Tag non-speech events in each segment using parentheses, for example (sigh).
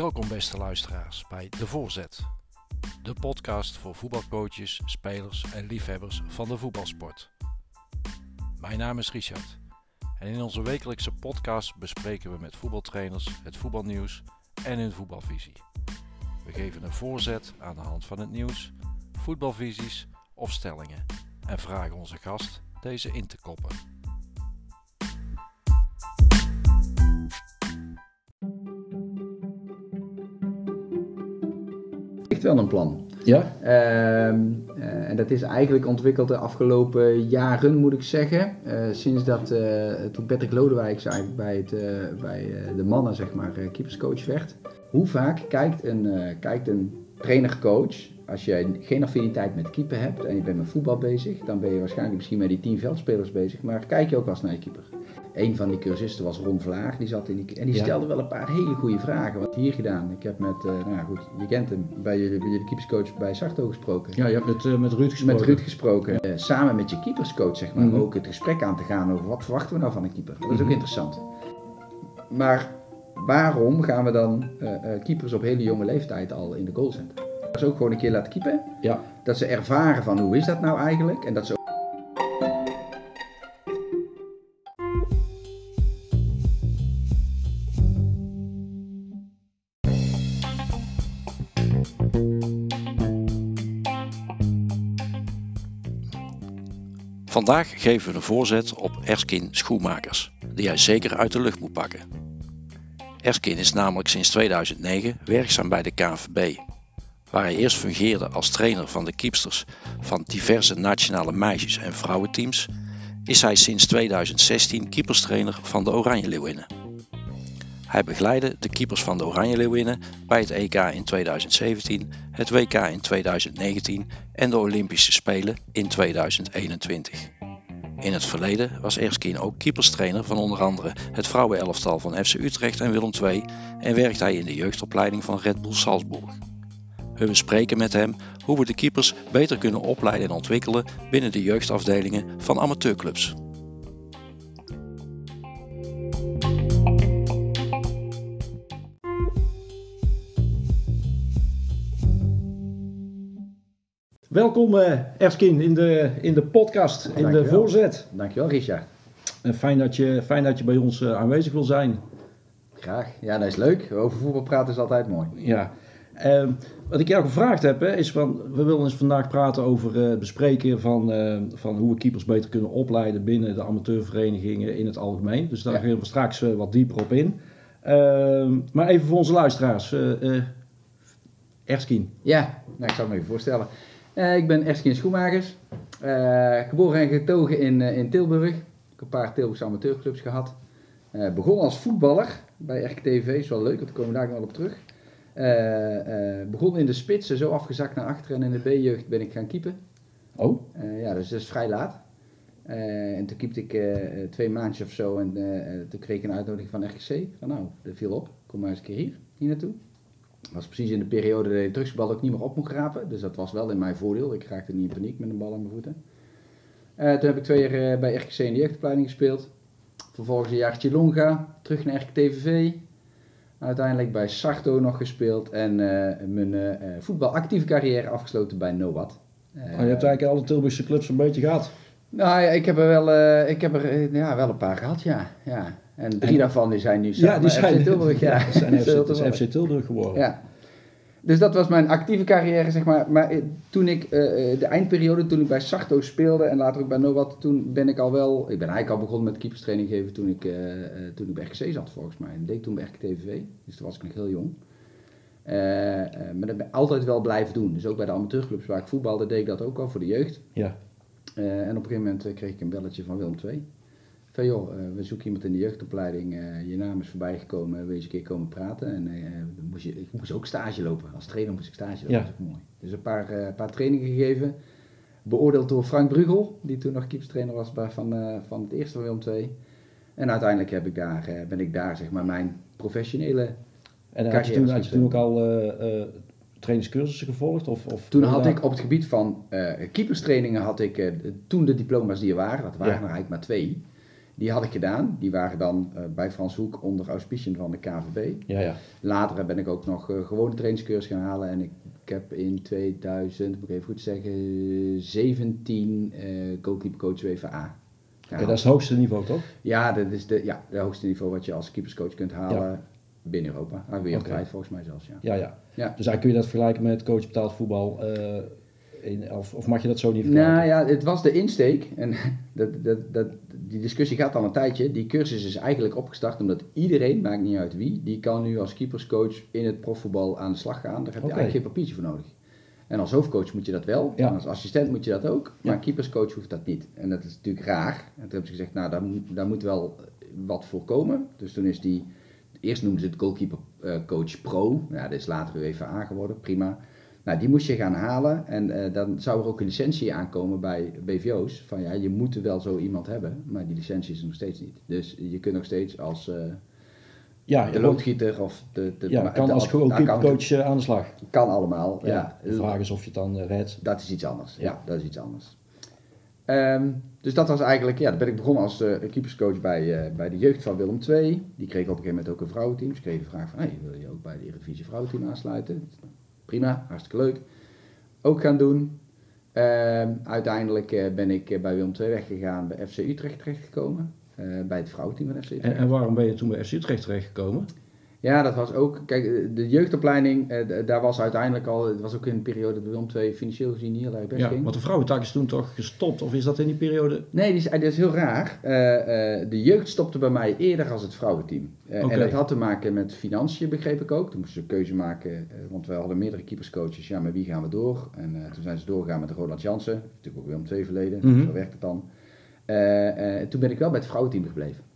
Welkom beste luisteraars bij De Voorzet, de podcast voor voetbalcoaches, spelers en liefhebbers van de voetbalsport. Mijn naam is Richard en in onze wekelijkse podcast bespreken we met voetbaltrainers het voetbalnieuws en hun voetbalvisie. We geven een voorzet aan de hand van het nieuws, voetbalvisies of stellingen en vragen onze gast deze in te koppen. Wel een plan. Ja? Ehm, eh, en dat is eigenlijk ontwikkeld de afgelopen jaren, moet ik zeggen. Eh, sinds dat, eh, toen Patrick Lodewijk bij, het, bij de mannen, zeg maar, keeperscoach werd. Hoe vaak kijkt een, kijkt een trainer-coach, als je geen affiniteit met keeper hebt en je bent met voetbal bezig, dan ben je waarschijnlijk misschien met die tien veldspelers bezig, maar kijk je ook wel eens naar je keeper. Een van die cursisten was Ron Vlaag, die zat in die, en die Ja. stelde wel een paar hele goede vragen. Wat hier gedaan? Ik heb met, eh, nou goed, je kent hem, bij jullie, bij jullie keeperscoach bij Sarto gesproken. Ja, je hebt met, eh, met Ruud gesproken. Met Ruud gesproken. Eh, samen met je keeperscoach, zeg maar, Mhm. ook het gesprek aan te gaan over wat verwachten we nou van een keeper. Dat is ook Mhm. interessant. Maar waarom gaan we dan keepers op hele jonge leeftijd al in de goal zetten? Dat ze ook gewoon een keer laten keepen. Ja. Dat ze ervaren van hoe is dat nou eigenlijk. En dat ze Vandaag geven we een voorzet op Erskin Schoenmakers, die hij zeker uit de lucht moet pakken. Erskin is namelijk sinds 2009 werkzaam bij de KNVB, waar hij eerst fungeerde als trainer van de keepsters van diverse nationale meisjes- en vrouwenteams, is hij sinds 2016 keeperstrainer van de Oranje Leeuwinnen. Hij begeleidde de keepers van de Oranje Leeuwinnen bij het EK in 2017, het WK in 2019 en de Olympische Spelen in 2021. In het verleden was Erskine ook keeperstrainer van onder andere het vrouwenelftal van FC Utrecht en Willem II en werkt hij in de jeugdopleiding van Red Bull Salzburg. We bespreken met hem hoe we de keepers beter kunnen opleiden en ontwikkelen binnen de jeugdafdelingen van amateurclubs. Welkom eh Erskin in de, in de podcast, in de voorzet. Dankjewel Richard. En fijn, dat je, fijn dat je bij ons eh, aanwezig wil zijn. Graag. Ja, dat is leuk. Over voetbal praten is altijd mooi. Ja. Ehm, wat ik jou gevraagd heb, hè, is van, we willen eens vandaag praten over eh, het bespreken van, van hoe we keepers beter kunnen opleiden binnen de amateurverenigingen in het algemeen. Dus daar Ja. gaan we straks wat dieper op in. Ehm, maar even voor onze luisteraars. eh eh, Erskin. Ja, nou, ik zal me even voorstellen. Eh, ik ben Erskine Schoenmakers. Eh, geboren en getogen in, eh, in Tilburg. Ik heb een paar Tilburgse amateurclubs gehad. Eh begon als voetballer bij RKTV, is wel leuk, want daar komen we daar nog wel op terug. Begon in de spitsen, zo afgezakt naar achteren en in de B-jeugd ben ik gaan keepen. Oh, ja, dus dat is vrij laat. En toen keepte ik twee maandjes of zo en toen kreeg ik een uitnodiging van RKC. Van nou, dat viel op, kom maar eens een keer hier, hier naartoe. Dat was precies in de periode dat je drugsbal ook niet meer op mocht rapen. Dus dat was wel in mijn voordeel. Ik raakte niet in paniek met een bal aan mijn voeten. Eh, toen heb ik twee jaar eh, bij RKC in de jeugdopleiding gespeeld. Vervolgens een jaartje Longa, terug naar RKTVV. Uiteindelijk bij Sarto nog gespeeld en eh, mijn voetbalactieve carrière afgesloten bij Nowat. Eh, Oh, je hebt eigenlijk alle Tilburgse clubs een beetje gehad. nou ja, ik heb er wel, ik heb er, ja, wel een paar gehad, ja. ja. En drie En- daarvan die zijn nu Ja, samen die bij zijn, FC Tilburg. Ja, (laughs) die zijn (laughs) FC, Tilburg geworden. Ja. Dus dat was mijn actieve carrière, zeg maar. Maar eh, toen ik, eh, eh, de eindperiode, toen ik bij Sarto speelde en later ook bij Nowat, toen ben ik al wel, ik ben eigenlijk al begonnen met keeperstraining geven toen ik, eh, toen ik bij RKC zat, volgens mij. Dat deed ik toen bij RKTVV, dus toen was ik nog heel jong. Maar dat ben ik altijd wel blijven doen. Dus ook bij de amateurclubs waar ik voetbalde, deed ik dat ook al voor de jeugd. Ja. En op een gegeven moment kreeg ik een belletje van Willem II. Van joh, eh, we zoeken iemand in de jeugdopleiding. eh, je naam is voorbij gekomen. Eens een keer komen praten? En eh, moest je, ik moest ook stage lopen. Als trainer moest ik stage lopen. Ja. Dat is ook mooi. Dus een paar, paar trainingen gegeven. Beoordeeld door Frank Brugel, die toen nog keeperstrainer was bij, van, van het eerste van Willem II. En uiteindelijk heb ik daar, ben ik daar zeg maar mijn professionele En had je, toen, had je toen ook al eh, trainingscursussen gevolgd? Of, of Toen had ik op het gebied van eh keeperstrainingen had ik toen de diploma's die er waren, dat waren Ja. er eigenlijk maar twee. Die had ik gedaan. Die waren dan eh, bij Frans Hoek onder auspiciën van de KVB. Ja, ja. Later ben ik ook nog uh, gewone trainingscursus gaan halen. En ik, ik heb in 2000, moet ik even goed zeggen, 17 uh, goalkeepercoach WVA. Ja, dat is het hoogste niveau, toch? Ja, dat is de, ja, het hoogste niveau wat je als keeperscoach kunt halen ja. binnen Europa. Ah, wereldwijd okay. volgens mij zelfs, ja. Ja, ja. ja. Dus eigenlijk kun je dat vergelijken met coach betaald voetbal. Uh, in, of, of, mag je dat zo niet vergelijken? Nou ja, het was de insteek. En (laughs) dat, dat, dat, die discussie gaat al een tijdje. Die cursus is eigenlijk opgestart omdat iedereen, maakt niet uit wie, die kan nu als keeperscoach in het profvoetbal aan de slag gaan. Daar heb je okay. eigenlijk geen papiertje voor nodig. En als hoofdcoach moet je dat wel. Ja. En als assistent moet je dat ook. Maar ja. keeperscoach hoeft dat niet. En dat is natuurlijk raar. En toen hebben ze gezegd, nou, daar, daar moet wel wat voor komen. Dus toen is die... Eerst noemden ze het goalkeeper uh, coach pro. Ja, dat is later UEFA geworden. Prima. Nou, die moest je gaan halen. En uh, dan zou er ook een licentie aankomen bij BVO's. Van ja, je moet er wel zo iemand hebben. Maar die licentie is er nog steeds niet. Dus je kunt nog steeds als... Uh, ja, de loodgieter of de... de ja, kan de, als coach aan de slag. Kan allemaal, ja. ja. De vraag is of je het dan redt. Dat is iets anders, ja, ja dat is iets anders. Um, dus dat was eigenlijk, ja, dan ben ik begonnen als uh, keeperscoach bij, uh, bij de jeugd van Willem II. Die kreeg op een gegeven moment ook een vrouwenteam. Dus kreeg de vraag van, hey, wil je ook bij de Eredivisie vrouwenteam aansluiten? Prima, hartstikke leuk. Ook gaan doen. Um, uiteindelijk uh, ben ik bij Willem II weggegaan, bij FC Utrecht terechtgekomen. Uh, bij het vrouwenteam van FC Utrecht. En, en, waarom ben je toen bij FC Utrecht terechtgekomen? Ja, dat was ook, kijk, de jeugdopleiding, uh, daar was uiteindelijk al, het was ook in een periode dat Willem II financieel gezien niet heel erg best ja, ging. want de vrouwentak is toen toch gestopt, of is dat in die periode? Nee, die is, dat is heel raar. Uh, uh, de jeugd stopte bij mij eerder als het vrouwenteam. Okay. En dat had te maken met financiën, begreep ik ook. Toen moesten ze een keuze maken, want we hadden meerdere keeperscoaches. Ja, met wie gaan we door? En toen zijn ze doorgegaan met Roland Jansen, natuurlijk ook Willem II verleden, mm -hmm. zo werkt het dan. toen ben ik wel bij het vrouwenteam gebleven.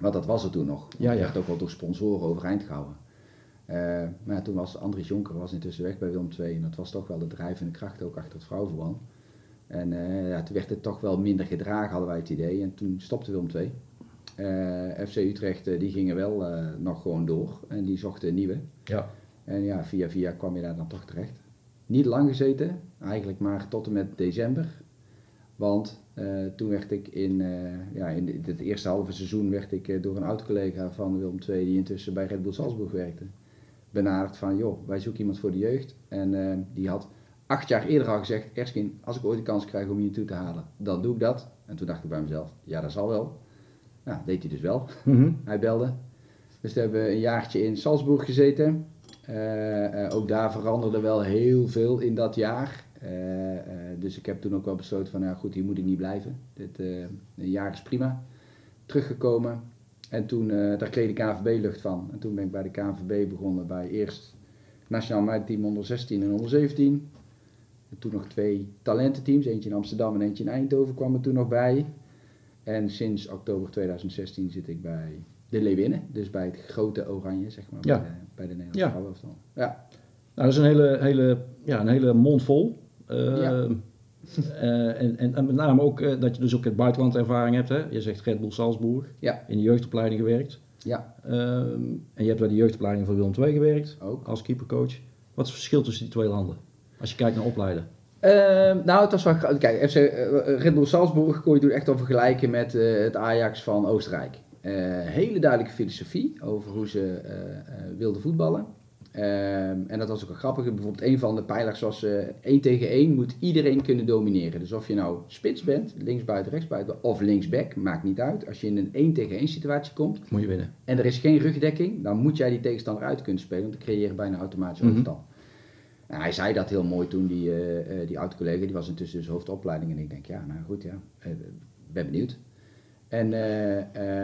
Want dat was er toen nog. Ja, ja. werd ook wel door sponsoren overeind gehouden. Uh, maar ja, toen was Andries Jonker was intussen weg bij Willem II. En dat was toch wel de drijvende kracht ook achter het vrouwenverband. En uh, ja, toen werd het toch wel minder gedragen, hadden wij het idee. En toen stopte Willem II. Uh, FC Utrecht die gingen wel nog gewoon door. En die zochten een nieuwe. Ja. En ja, via via kwam je daar dan toch terecht. Niet lang gezeten. Eigenlijk maar tot en met december. Want uh, toen werd ik in, uh, ja, in het eerste halve seizoen werd ik uh, door een oud-collega van Willem II, die intussen bij Red Bull Salzburg werkte, benaderd van, joh, wij zoeken iemand voor de jeugd. En die had acht jaar eerder al gezegd, Erskin, als ik ooit de kans krijg om je naartoe te halen, dan doe ik dat. En toen dacht ik bij mezelf, ja, dat zal wel. Nou, deed hij dus wel. (laughs) Mm -hmm. hij belde. Dus we hebben een jaartje in Salzburg gezeten. ook daar veranderde wel heel veel in dat jaar. Uh, uh, dus ik heb toen ook wel besloten van, nou goed, hier moet ik niet blijven. Dit, uh, een jaar is prima. Teruggekomen en toen, daar kreeg de KNVB lucht van. En toen ben ik bij de KNVB begonnen bij eerst Nationaal Meidteam onder 16 en onder 17. En toen nog twee talententeams, eentje in Amsterdam en eentje in Eindhoven kwam er toen nog bij. En sinds oktober 2016 zit ik bij de Leeuwinnen, dus bij het grote Oranje, zeg maar, ja. bij, de, bij de Nederlandse ja. Ja. Nou, dat is een hele, hele, ja, een hele mond vol. Uh, ja. uh, en, en, en, met name ook uh, dat je dus ook het buitenland ervaring hebt. Hè? Je zegt Red Bull Salzburg. Ja. In de jeugdopleiding gewerkt. Ja. en je hebt bij de jeugdopleiding van Willem II gewerkt. Ook. Als keepercoach. Wat is het verschil tussen die twee landen? Als je kijkt naar opleiden. nou, het was wel... Kijk, FC, Red Bull Salzburg kon je toen echt wel vergelijken met het Ajax van Oostenrijk. hele duidelijke filosofie over hoe ze wilden voetballen. Um, en dat was ook wel grappig. Bijvoorbeeld een van de pijlers was uh, 1 tegen 1 moet iedereen kunnen domineren. Dus of je nou spits bent, linksbuiten, rechtsbuiten of linksback, maakt niet uit. Als je in een 1 tegen 1 situatie komt moet je winnen. en er is geen rugdekking, dan moet jij die tegenstander uit kunnen spelen. Want dan creëer je bijna automatisch Mhm. overtal. En hij zei dat heel mooi toen, die, uh, uh, die oud-collega, die was intussen dus hoofdopleiding. En ik denk, ja, nou goed, ja, uh, ben benieuwd. En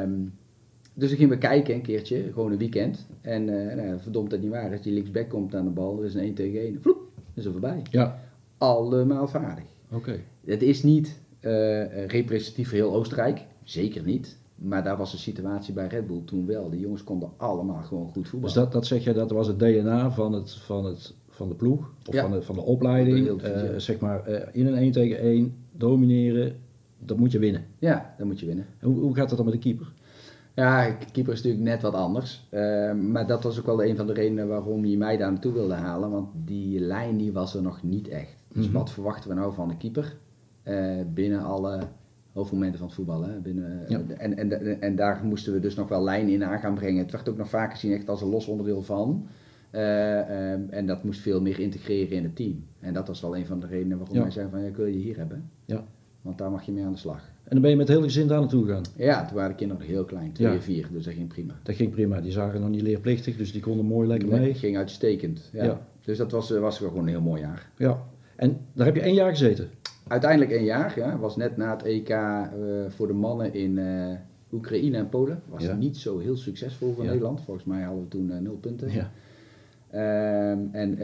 um, dus dan gingen we kijken een keertje, gewoon een weekend. En uh, nou, verdomd dat niet waar, als je linksback komt aan de bal, er is een 1 tegen 1, vloep, is er voorbij. Ja. Allemaal vaardig. Oké. Okay. Het is niet uh, representatief voor heel Oostenrijk, zeker niet. Maar daar was de situatie bij Red Bull toen wel. De jongens konden allemaal gewoon goed voetballen. Dus dat, dat zeg je, dat was het DNA van, het, van, het, van de ploeg, of Ja. van, de, van de opleiding. De Eh, zeg maar, eh, in een 1 tegen 1 domineren, dat moet je winnen. Ja, dan moet je winnen. Hoe, hoe gaat dat dan met de keeper? Ja, keeper is natuurlijk net wat anders. Uh, maar dat was ook wel een van de redenen waarom je mij daar naartoe wilde halen. Want die lijn die was er nog niet echt. Dus Mhm. wat verwachten we nou van de keeper? Uh, binnen alle hoofdmomenten van het voetbal. Hè, binnen, Ja. en, en, en daar moesten we dus nog wel lijnen in aan gaan brengen. Het werd ook nog vaak gezien echt als een los onderdeel van. Eh, ehm, en dat moest veel meer integreren in het team. En dat was wel een van de redenen waarom Ja. wij zeiden van ja, ik wil je hier hebben. Ja. Want daar mag je mee aan de slag. En dan ben je met het hele gezin daar naartoe gegaan. Ja, toen waren de kinderen nog heel klein, twee Ja. vier, dus dat ging prima. Dat ging prima. Die zagen nog niet leerplichtig, dus die konden mooi lekker Nee, mee. ging uitstekend. Ja. Ja. Dus dat was, was gewoon een heel mooi jaar. Ja. En daar heb je één jaar gezeten. Uiteindelijk een jaar, ja, was net na het EK eh, voor de mannen in eh, Oekraïne en Polen. Was Ja. niet zo heel succesvol voor. Nederland. Volgens mij hadden we toen eh, nul punten. Ja. Ehm, en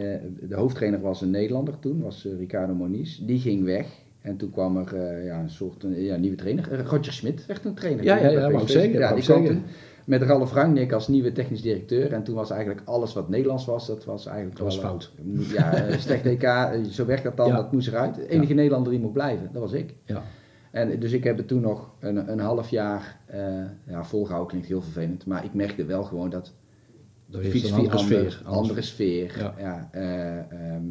de hoofdtrainer was een Nederlander toen, was Ricardo Moniz. Die ging weg. En toen kwam er eh, ja, een soort eh, ja, nieuwe trainer. Eh, Roger Smit werd een trainer. Ja, ja, ja, zeggen, Ja, die kwam toen met Ralf Rangnick als nieuwe technisch directeur. En toen was eigenlijk alles wat Nederlands was, dat was eigenlijk Dat was wel, fout. Ja, eh, (laughs) slecht EK, eh, zo werkt dat dan, Ja. dat moest eruit. De enige Nederlander die mocht blijven, dat was ik. Ja. En dus ik heb het toen nog een, een half jaar uh, ja, volgehouden, klinkt heel vervelend. Maar ik merkte wel gewoon dat Dat de heeft een andere ander- sfeer. Andere sfeer. Ja. Ja. eh, ehm,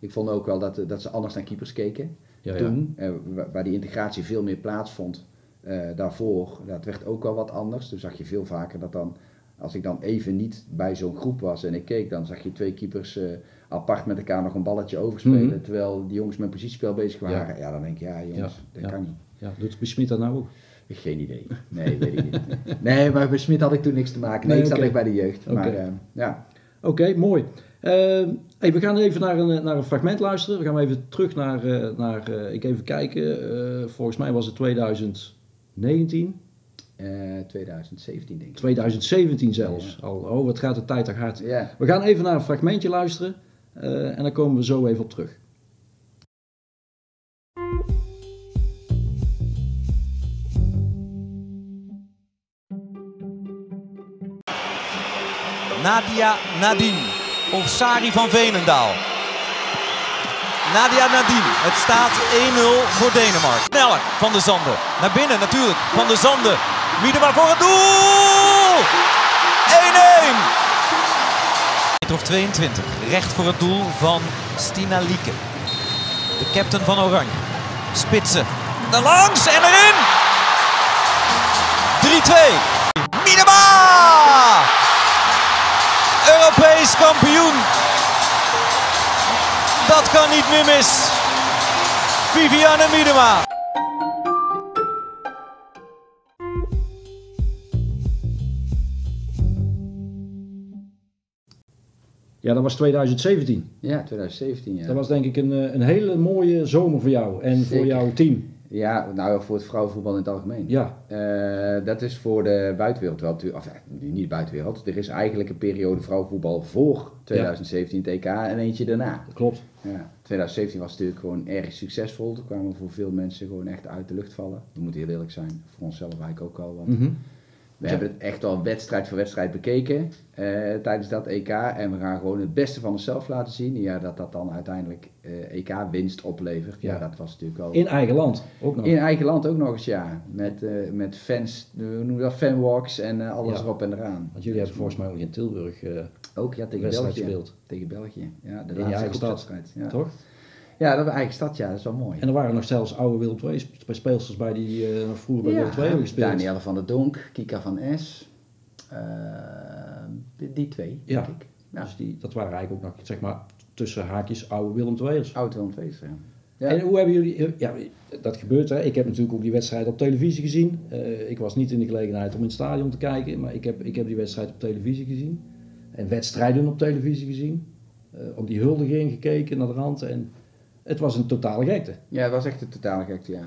ik vond ook wel dat, dat ze anders naar keepers keken. Ja. Toen, eh, wa- waar die integratie veel meer plaatsvond eh, daarvoor, dat werd ook wel wat anders. Toen zag je veel vaker dat dan, als ik dan even niet bij zo'n groep was en ik keek, dan zag je twee keepers eh, apart met elkaar nog een balletje overspelen. Mhm. Terwijl die jongens met positiespel bezig waren. Ja, dan denk je, ja jongens, Ja, dat ja. kan niet. Ja, doet Smit dat nou ook? Geen idee. Nee, weet ik niet. (laughs) Nee, maar met Smit had ik toen niks te maken. Nee, Nee, ik zat echt bij de jeugd. Maar ja, Oké, mooi. Ehm, hey, we gaan even naar een, naar een fragment luisteren. We gaan even terug naar, eh, naar eh, ik even kijken, eh, volgens mij was het 2019, eh, 2017 denk ik. 2017 zelfs. Al, oh, wat gaat de tijd toch hard. Ja. We gaan even naar een fragmentje luisteren eh, en dan komen we zo even op terug. Nadia Nadine of Sari van Veenendaal. Nadia Nadine. Het staat 1-0 voor Denemarken. Sneller van de Zanden. Naar binnen natuurlijk. Van de Zanden. Miedema voor het doel! 1-1! Meter of 22. Recht voor het doel van Stina Lieke. De captain van Oranje. Spitsen. Daar langs en erin! 3-2. Miedema! Europees kampioen. Dat kan niet meer mis. Viviane Miedema. Ja, dat was 2017. ja, 2017 ja. Dat was denk ik een, eh, een hele mooie zomer voor jou en voor jouw team. Ja, nou voor het vrouwenvoetbal in het algemeen. Ja, Eh, dat is voor de buitenwereld wel natuurlijk, of ja, niet de buitenwereld. Er is eigenlijk een periode vrouwenvoetbal voor 2017 TK en eentje daarna. dat klopt. Ja, 2017 was natuurlijk gewoon erg succesvol. Toen kwamen voor veel mensen gewoon echt uit de lucht vallen. We moeten heel eerlijk zijn, voor onszelf eigenlijk ook al. Want Mhm. We hebben het echt al wedstrijd voor wedstrijd bekeken eh, tijdens dat EK. En we gaan gewoon het beste van onszelf laten zien. Ja, dat dat dan uiteindelijk eh, EK-winst oplevert. Ja, Ja. dat was natuurlijk wel... In eigen land ook nog. In eigen land ook nog eens, ja. Met, eh, met fans, hoe noemen we dat, fanwalks en alles Ja. erop en eraan. Want jullie hebben volgens mij ook in Tilburg Ook, ja, tegen wedstrijd België. gespeeld, Tegen België, ja. De laatste eigen stad. groepswedstrijd, Ja. toch? Ja, dat was eigen stad, ja. Dat is wel mooi. En er waren nog zelfs oude Willem II sp- speelsters bij die eh, nog vroeger bij Willem II hebben gespeeld. Danielle van der Donk, Kika van S. eh, die, die twee, Ja. denk ik. Ja. Dus die, dat waren eigenlijk ook nog, zeg maar, tussen haakjes oude Willem II'ers. Oud Willem II, ja. Ja. En hoe hebben jullie, ja, dat gebeurt hè, ik heb natuurlijk ook die wedstrijd op televisie gezien. Eh, ik was niet in de gelegenheid om in het stadion te kijken, maar ik heb, ik heb die wedstrijd op televisie gezien. En wedstrijden op televisie gezien. Eh, op die huldiging gekeken naar de rand en het was een totale gekte. Ja, het was echt een totale gekte, ja.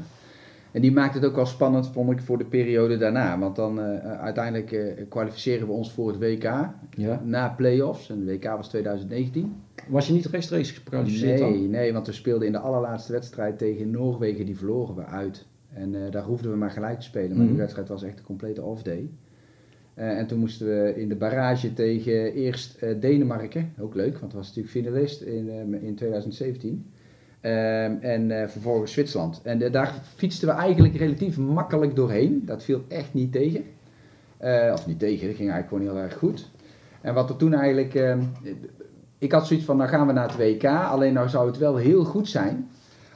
En die maakt het ook wel spannend, vond ik, voor de periode daarna. Want dan eh, uiteindelijk eh, kwalificeren we ons voor het WK Ja. na play-offs. En de WK was 2019. Was je niet rechtstreeks gekwalificeerd Nee, dan? nee, want we speelden in de allerlaatste wedstrijd tegen Noorwegen, die verloren we uit. En eh, daar hoefden we maar gelijk te spelen, maar Mhm. die wedstrijd was echt een complete off-day. Eh, en toen moesten we in de barrage tegen eerst eh, Denemarken, ook leuk, want het was natuurlijk finalist in, eh, in 2017. Ehm, en eh, vervolgens Zwitserland. En eh, daar fietsten we eigenlijk relatief makkelijk doorheen. Dat viel echt niet tegen. Eh, of niet tegen, dat ging eigenlijk gewoon heel erg goed. En wat er toen eigenlijk. ehm, ik had zoiets van: nou gaan we naar het WK. Alleen nou zou het wel heel goed zijn.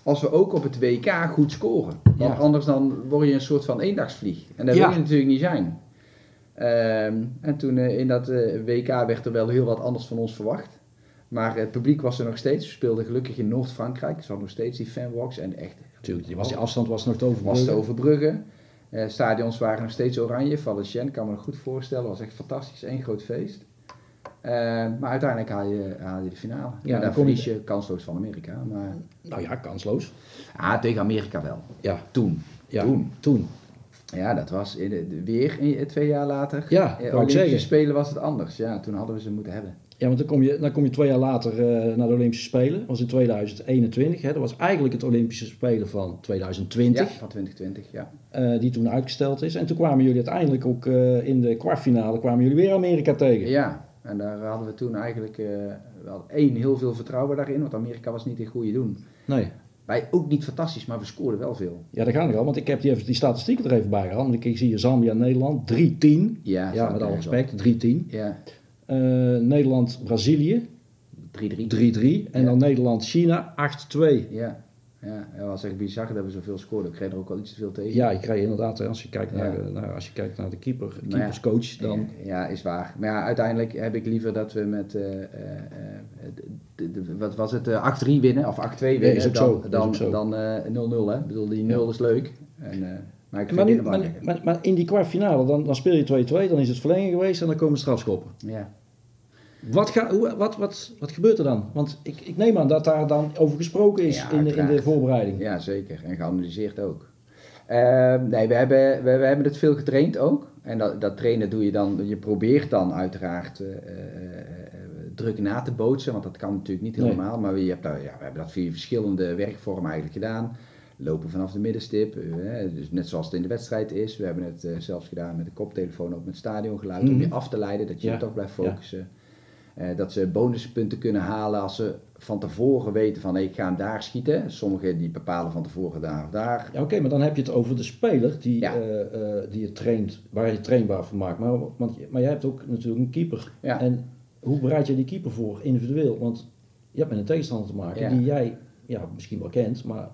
als we ook op het WK goed scoren. Want Ja. anders dan word je een soort van eendagsvlieg. En dat Ja. wil je natuurlijk niet zijn. Ehm, en toen in dat WK werd er wel heel wat anders van ons verwacht. Maar het publiek was er nog steeds. We speelden gelukkig in Noord-Frankrijk. Zat nog steeds die fanwalks. En echt Natuurlijk, die, was, die afstand was nog te was te overbruggen. overbruggen. Eh, stadions waren nog steeds oranje. Valenciennes kan me nog goed voorstellen. was echt fantastisch. Eén groot feest. Eh, maar uiteindelijk haal je, haal je de finale. Ja, Ja, dan verlies je kansloos van Amerika. Maar Nou ja, kansloos. ah, tegen Amerika wel. Ja, Toen. ja. Toen. Toen. Ja, dat was in de, de- weer in, twee jaar later. Ja, Eh, Olympische. Spelen was het anders. Ja, toen hadden we ze moeten hebben. Ja, want dan kom je, dan kom je twee jaar later eh, naar de Olympische Spelen. Dat was in 2021. Hè. Dat was eigenlijk het Olympische Spelen van 2020. Ja, van 2020, ja. eh, die toen uitgesteld is. En toen kwamen jullie uiteindelijk ook eh, in de kwartfinale kwamen jullie weer Amerika tegen. Ja, en daar hadden we toen eigenlijk wel één heel veel vertrouwen daarin. Want Amerika was niet in goede doen. Nee. Wij ook niet fantastisch, maar we scoorden wel veel. Ja, daar gaan we al. Want ik heb die, even die statistieken er even bij gehad. Want ik zie hier Zambia, Nederland 3-10. Ja, Ja, met alle respect, 3-10. Ja, Eh, Nederland, Brazilië 3-3. 3-3. En Ja. dan Nederland, China 8-2. Ja, ja, dat was echt bizar dat we zoveel scoorden. Ik kreeg er ook wel iets te veel tegen. Ja, je krijgt inderdaad, als je kijkt naar, Ja. naar, als je kijkt naar de keeper, ja. keeperscoach, dan... Ja, is waar. Maar ja, uiteindelijk heb ik liever dat we met, eh, eh, de- de- de- wat was het, eh, 8-3 winnen of 8-2 winnen is ook dan, dan, dan eh, 0-0. hè. Ik bedoel, die 0 is leuk. En, maar ik Maar, nu, maar, maar in die kwartfinale, dan, dan speel je 2-2, dan is het verlenging geweest en dan komen strafschoppen. Ja. Wat, ga, hoe, wat, wat, wat gebeurt er dan? Want ik, ik neem aan dat daar dan over gesproken is Ja, in, de, in de voorbereiding. Ja, zeker. En geanalyseerd ook. Ehm, nee, we hebben, we, we hebben het veel getraind ook. En dat, dat trainen doe je dan, je probeert dan uiteraard eh, eh, eh, druk na te bootsen, want dat kan natuurlijk niet Nee. helemaal. Maar je hebt daar, ja, we hebben dat via verschillende werkvormen eigenlijk gedaan. Lopen vanaf de middenstip, dus net zoals het in de wedstrijd is. We hebben het zelfs gedaan met de koptelefoon op met stadiongeluid om Mhm. je af te leiden, dat je Ja, toch blijft focussen. Dat ze bonuspunten kunnen halen als ze van tevoren weten van hey, ik ga hem daar schieten. Sommigen die bepalen van tevoren daar of daar. Ja, Oké, maar dan heb je het over de speler die, Ja. eh, eh, die je traint, waar je trainbaar van maakt. Maar, want, maar jij hebt ook natuurlijk een keeper. Ja. En hoe bereid je die keeper voor individueel? Want je hebt met een tegenstander te maken die jij ja, misschien wel kent, maar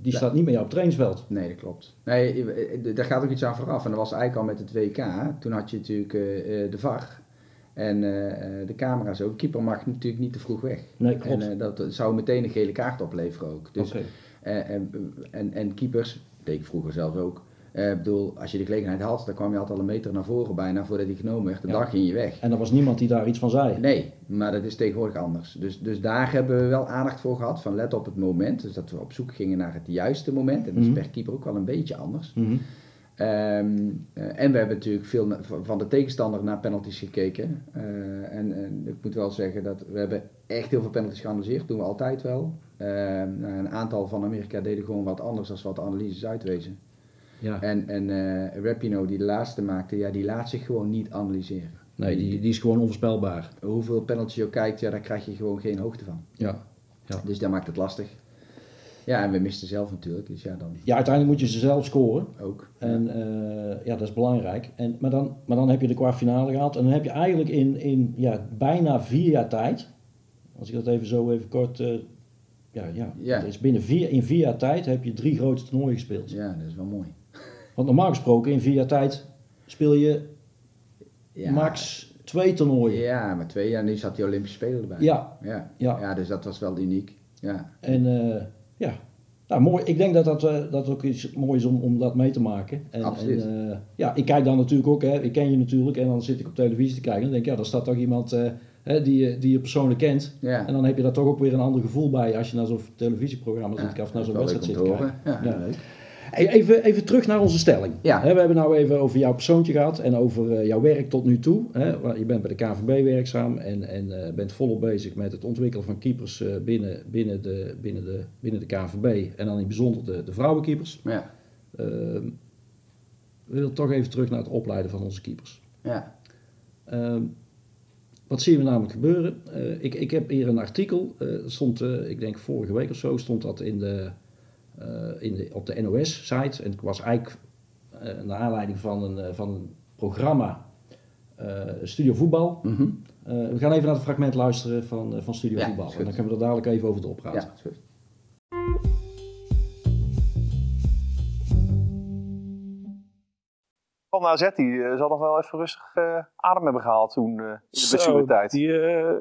die staat niet meer op het trainingsveld. Nee, dat klopt. Nee, eh, eh, daar gaat ook iets aan vooraf. En dat was eigenlijk al met het WK. Toen had je natuurlijk eh, eh, de VAR en eh, eh, de camera's ook. Keeper mag natuurlijk niet te vroeg weg. Nee, klopt. En eh, dat zou meteen een gele kaart opleveren ook. Dus, Oké. en, en, en keepers, deed ik vroeger zelf ook. Ik bedoel, als je de gelegenheid had, dan kwam je altijd al een meter naar voren bijna voordat hij genomen werd. De Ja. dag ging je weg. En er was niemand die daar iets van zei. Nee, maar dat is tegenwoordig anders. Dus, dus daar hebben we wel aandacht voor gehad, van let op het moment. Dus dat we op zoek gingen naar het juiste moment. En dat is Mhm. per keeper ook wel een beetje anders. Mhm. Eh, en we hebben natuurlijk veel van de tegenstander naar penalties gekeken. Eh, en, en ik moet wel zeggen dat we hebben echt heel veel penalties geanalyseerd. doen we altijd wel. Ehm, nou, een aantal van Amerika deden gewoon wat anders dan wat de analyses uitwezen. Ja. En, en eh Rapino, die de laatste maakte, ja, die laat zich gewoon niet analyseren. Nee, die, die is gewoon onvoorspelbaar. Hoeveel penalties je ook kijkt, ja, daar krijg je gewoon geen hoogte van. Ja. Dus dat maakt het lastig. Ja, en we misten zelf natuurlijk, dus ja, dan ja, uiteindelijk moet je ze zelf scoren. ook. En eh, ja, dat is belangrijk. En, maar, dan, maar dan heb je de kwartfinale gehaald. En dan heb je eigenlijk in, in ja, bijna vier jaar tijd. Als ik dat even zo even kort. eh, ja, ja. Ja. Is binnen vier, in vier jaar tijd heb je drie grote toernooien gespeeld. Ja, dat is wel mooi. Want normaal gesproken in vier jaar tijd speel je Ja, max twee toernooien. Ja, maar twee jaar, nu zat die Olympische Spelen erbij. Ja, Ja, ja. ja dus dat was wel uniek. Ja, En eh, ja, nou, mooi. Ik denk dat dat, eh, dat ook iets moois is om, om dat mee te maken. En, Absoluut. En, eh, ja, ik kijk dan natuurlijk ook, hè, ik ken je natuurlijk, en dan zit ik op televisie te kijken en dan denk ik, ja, daar staat toch iemand eh, hè, die, je- die je persoonlijk kent. ja. En dan heb je daar toch ook weer een ander gevoel bij als je naar zo'n televisieprogramma zit Ja, of naar zo'n wedstrijd zit te kijken. Ja, Ja. leuk. Even, even terug naar onze stelling. Ja. We hebben nou even over jouw persoontje gehad en over eh, jouw werk tot nu toe. Je bent bij de KVB werkzaam en, en eh, bent volop bezig met het ontwikkelen van keepers eh, binnen, binnen, de, binnen, de, binnen de KVB. En dan in het bijzonder de, de vrouwenkeepers. Ja, Ehm, we willen toch even terug naar het opleiden van onze keepers. ja, Ehm, wat zien we namelijk gebeuren? Ik, ik heb hier een artikel, stond, ik denk vorige week of zo, stond dat in de, eh, in op de NOS-site. En ik was eigenlijk eh, naar aanleiding van een, eh, van programma Studio Voetbal. Mhm. We gaan even naar het fragment luisteren van, van Studio Voetbal. En dan gaan we er dadelijk even over doorpraten. Ja, is goed. van AZ, zal nog wel even rustig adem hebben gehaald toen in de blessuretijd. Die,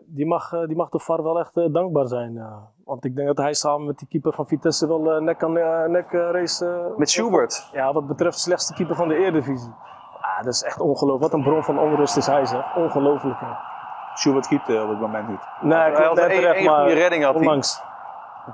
die, mag, die mag de VAR wel echt dankbaar zijn. Want ik denk dat hij samen met die keeper van Vitesse wel eh, nek aan eh, nek eh, race. Met Schubert. Ja, wat betreft de slechtste keeper van de Eredivisie. Ja, dat is echt ongelooflijk. Wat een bron van onrust is hij zeg. Ongelooflijk. hè. Schubert keept eh, op het moment niet. Nee, Hij had net één- terecht, één maar goede redding had hij.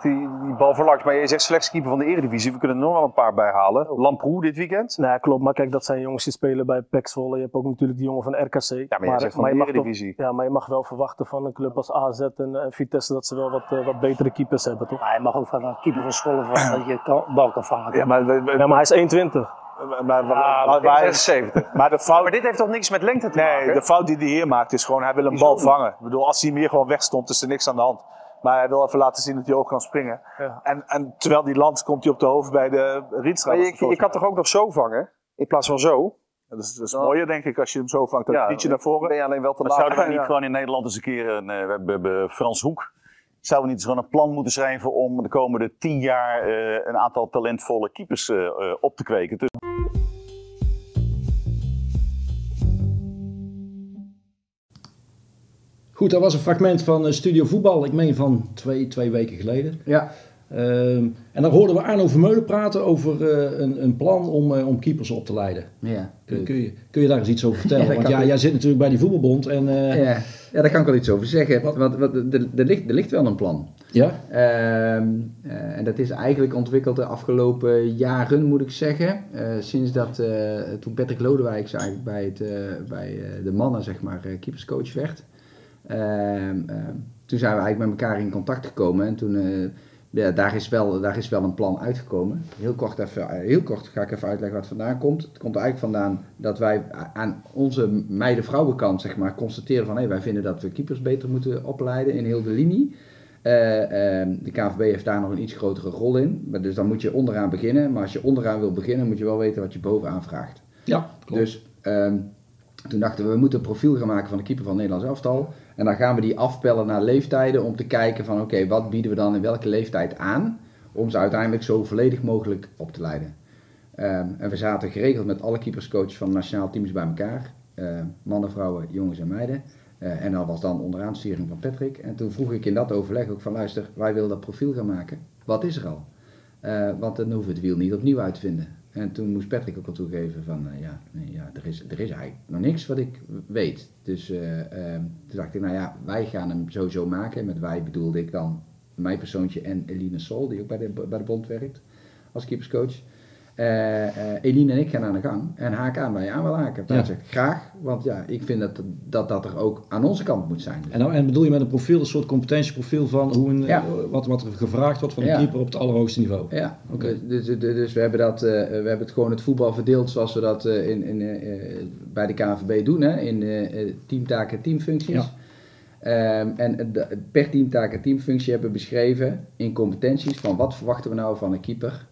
Die, die bal verlakt. Maar je zegt slechtste keeper van de Eredivisie. We kunnen er nog wel een paar bij halen. Lamproe dit weekend. Nee, klopt. Maar kijk, dat zijn jongens die spelen bij PEC Zwolle. Je hebt ook natuurlijk die jongen van RKC. Ja, maar zegt van de je mag toch- Eredivisie. ja, maar je mag wel verwachten van een club als AZ en, en Vitesse dat ze wel wat, eh, wat betere keepers hebben, toch? Maar hij mag ook van een keeper van Zwolle van dat je kan, bal kan vangen. Ja, maar, we- we- Ja, maar hij is 1,20. maar, maar, Ah, maar- maar- (laughs) 76. maar de fout, Maar dit heeft toch niks met lengte te nee, maken? de fout die hij hier maakt is gewoon, hij wil een bal vangen. Ik bedoel, als hij hem hier gewoon wegstond, is er niks aan de hand. Maar hij wil even laten zien dat hij ook kan springen. Ja. En, en terwijl die landt, komt hij op de hoofd bij de Rietstra. Maar je, je kan toch ook nog zo vangen? In plaats van zo? Dat is, dat is mooier, denk ik, als je hem zo vangt. Dan Ja, naar voren. Ben je alleen wel te Maar laat. zouden we niet Ja. gewoon in Nederland eens een keer een, eh, we hebben, we hebben Frans Hoek. Zouden we niet eens gewoon een plan moeten schrijven om de komende tien jaar eh, een aantal talentvolle keepers eh, op te kweken? Dus Goed, dat was een fragment van eh, Studio Voetbal, ik meen van twee, twee weken geleden. Ja, Ehm, en daar hoorden we Arno Vermeulen praten over eh, een, een plan om, eh, om keepers op te leiden. ja. Kun, kun je, kun je daar eens iets over (laughs) vertellen? Ja, Want ja, ik. jij zit natuurlijk bij die voetbalbond en... ja. Ja, ja, daar kan ik wel iets over zeggen. Want, want er, er, ligt, er ligt wel een plan. Ehm, eh, en dat is eigenlijk ontwikkeld de afgelopen jaren, moet ik zeggen. Sinds dat, toen Patrick Lodewijks eigenlijk bij, het, bij de mannen, zeg maar, keeperscoach werd. Ehm, ehm, toen zijn we eigenlijk met elkaar in contact gekomen. En toen, eh, ja, daar is, wel, daar is wel een plan uitgekomen. Heel kort, even, eh, heel kort ga ik even uitleggen wat vandaan komt. Het komt eigenlijk vandaan dat wij aan onze meiden-vrouwenkant, zeg maar, constateren van... hé, wij vinden dat we keepers beter moeten opleiden in heel de linie. Eh, ehm, de KVB heeft daar nog een iets grotere rol in. Maar Dus dan moet je onderaan beginnen. Maar als je onderaan wil beginnen, moet je wel weten wat je bovenaan vraagt. Ja, klopt. Dus toen dachten we, we moeten een profiel gaan maken van de keeper van het Nederlands elftal. En dan gaan we die afpellen naar leeftijden om te kijken van oké, wat bieden we dan in welke leeftijd aan om ze uiteindelijk zo volledig mogelijk op te leiden. Ehm, en we zaten geregeld met alle keeperscoaches van nationaal teams bij elkaar. Ehm, mannen, vrouwen, jongens en meiden. Eh, en dat was dan onderaan sturing van Patrick. En toen vroeg ik in dat overleg ook van luister, wij willen dat profiel gaan maken. Wat is er al? Eh, want dan hoeven we het wiel niet opnieuw uit te vinden. En toen moest Patrick ook al toegeven van, eh, ja, nee, ja er, is, er is eigenlijk nog niks wat ik weet. Dus eh, ehm, toen dacht ik, nou ja, wij gaan hem sowieso maken. En met wij bedoelde ik dan mijn persoontje en Eline Sol, die ook bij de, bij de bond werkt als keeperscoach. Eh, Eline en ik gaan aan de gang en haak aan waar je aan wil haken. Daar Ja. graag, want ja, ik vind dat, dat dat er ook aan onze kant moet zijn. Dus En, nou, en bedoel je met een profiel, een soort competentieprofiel van hoe een, Ja. wat, wat er gevraagd wordt van een Ja. keeper op het allerhoogste niveau? Ja, Oké. dus, dus, dus, dus we, hebben dat, eh, we hebben het gewoon het voetbal verdeeld zoals we dat in, in, bij de KNVB doen, hè, in teamtaken, teamfuncties. Ja. Ehm, en per teamtaak en teamfunctie hebben we beschreven in competenties van wat verwachten we nou van een keeper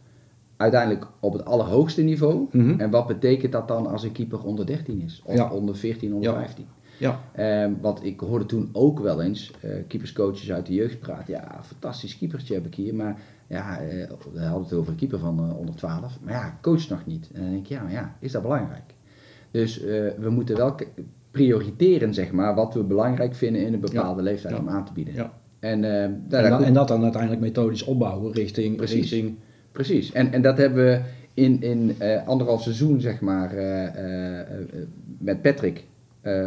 uiteindelijk op het allerhoogste niveau. Mhm. En wat betekent dat dan als een keeper onder 13 is? Of Ja. onder 14, onder Ja. 15? Ja, Ehm, want ik hoorde toen ook wel eens eh, keeperscoaches uit de jeugd praten. Ja, fantastisch keepertje heb ik hier. Maar ja, eh, we hadden het over een keeper van eh, onder 12. Maar ja, coach nog niet. En dan denk ik, ja, maar ja, is dat belangrijk? Dus we moeten wel prioriteren, zeg maar, wat we belangrijk vinden in een bepaalde leeftijd om aan te bieden. Ja. En, en, dan, en dat dan uiteindelijk methodisch opbouwen richting, Precies. richting Precies, en, en dat hebben we in, in eh, anderhalf seizoen, zeg maar, eh, eh, met Patrick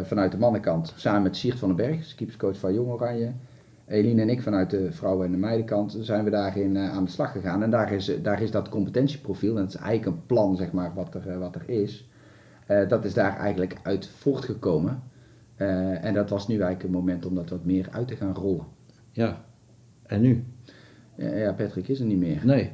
vanuit de mannenkant, samen met Siert van den Berg, keeperscoach van Jong Oranje, Eline en ik vanuit de vrouwen- en de meidenkant, zijn we daarin aan de slag gegaan. En daar is, daar is dat competentieprofiel, en dat is eigenlijk een plan, zeg maar, wat er, wat er is, dat is daar eigenlijk uit voortgekomen. Eh, en dat was nu eigenlijk een moment om dat wat meer uit te gaan rollen. Ja. En nu? Ja, ja, Patrick is er niet meer. Nee.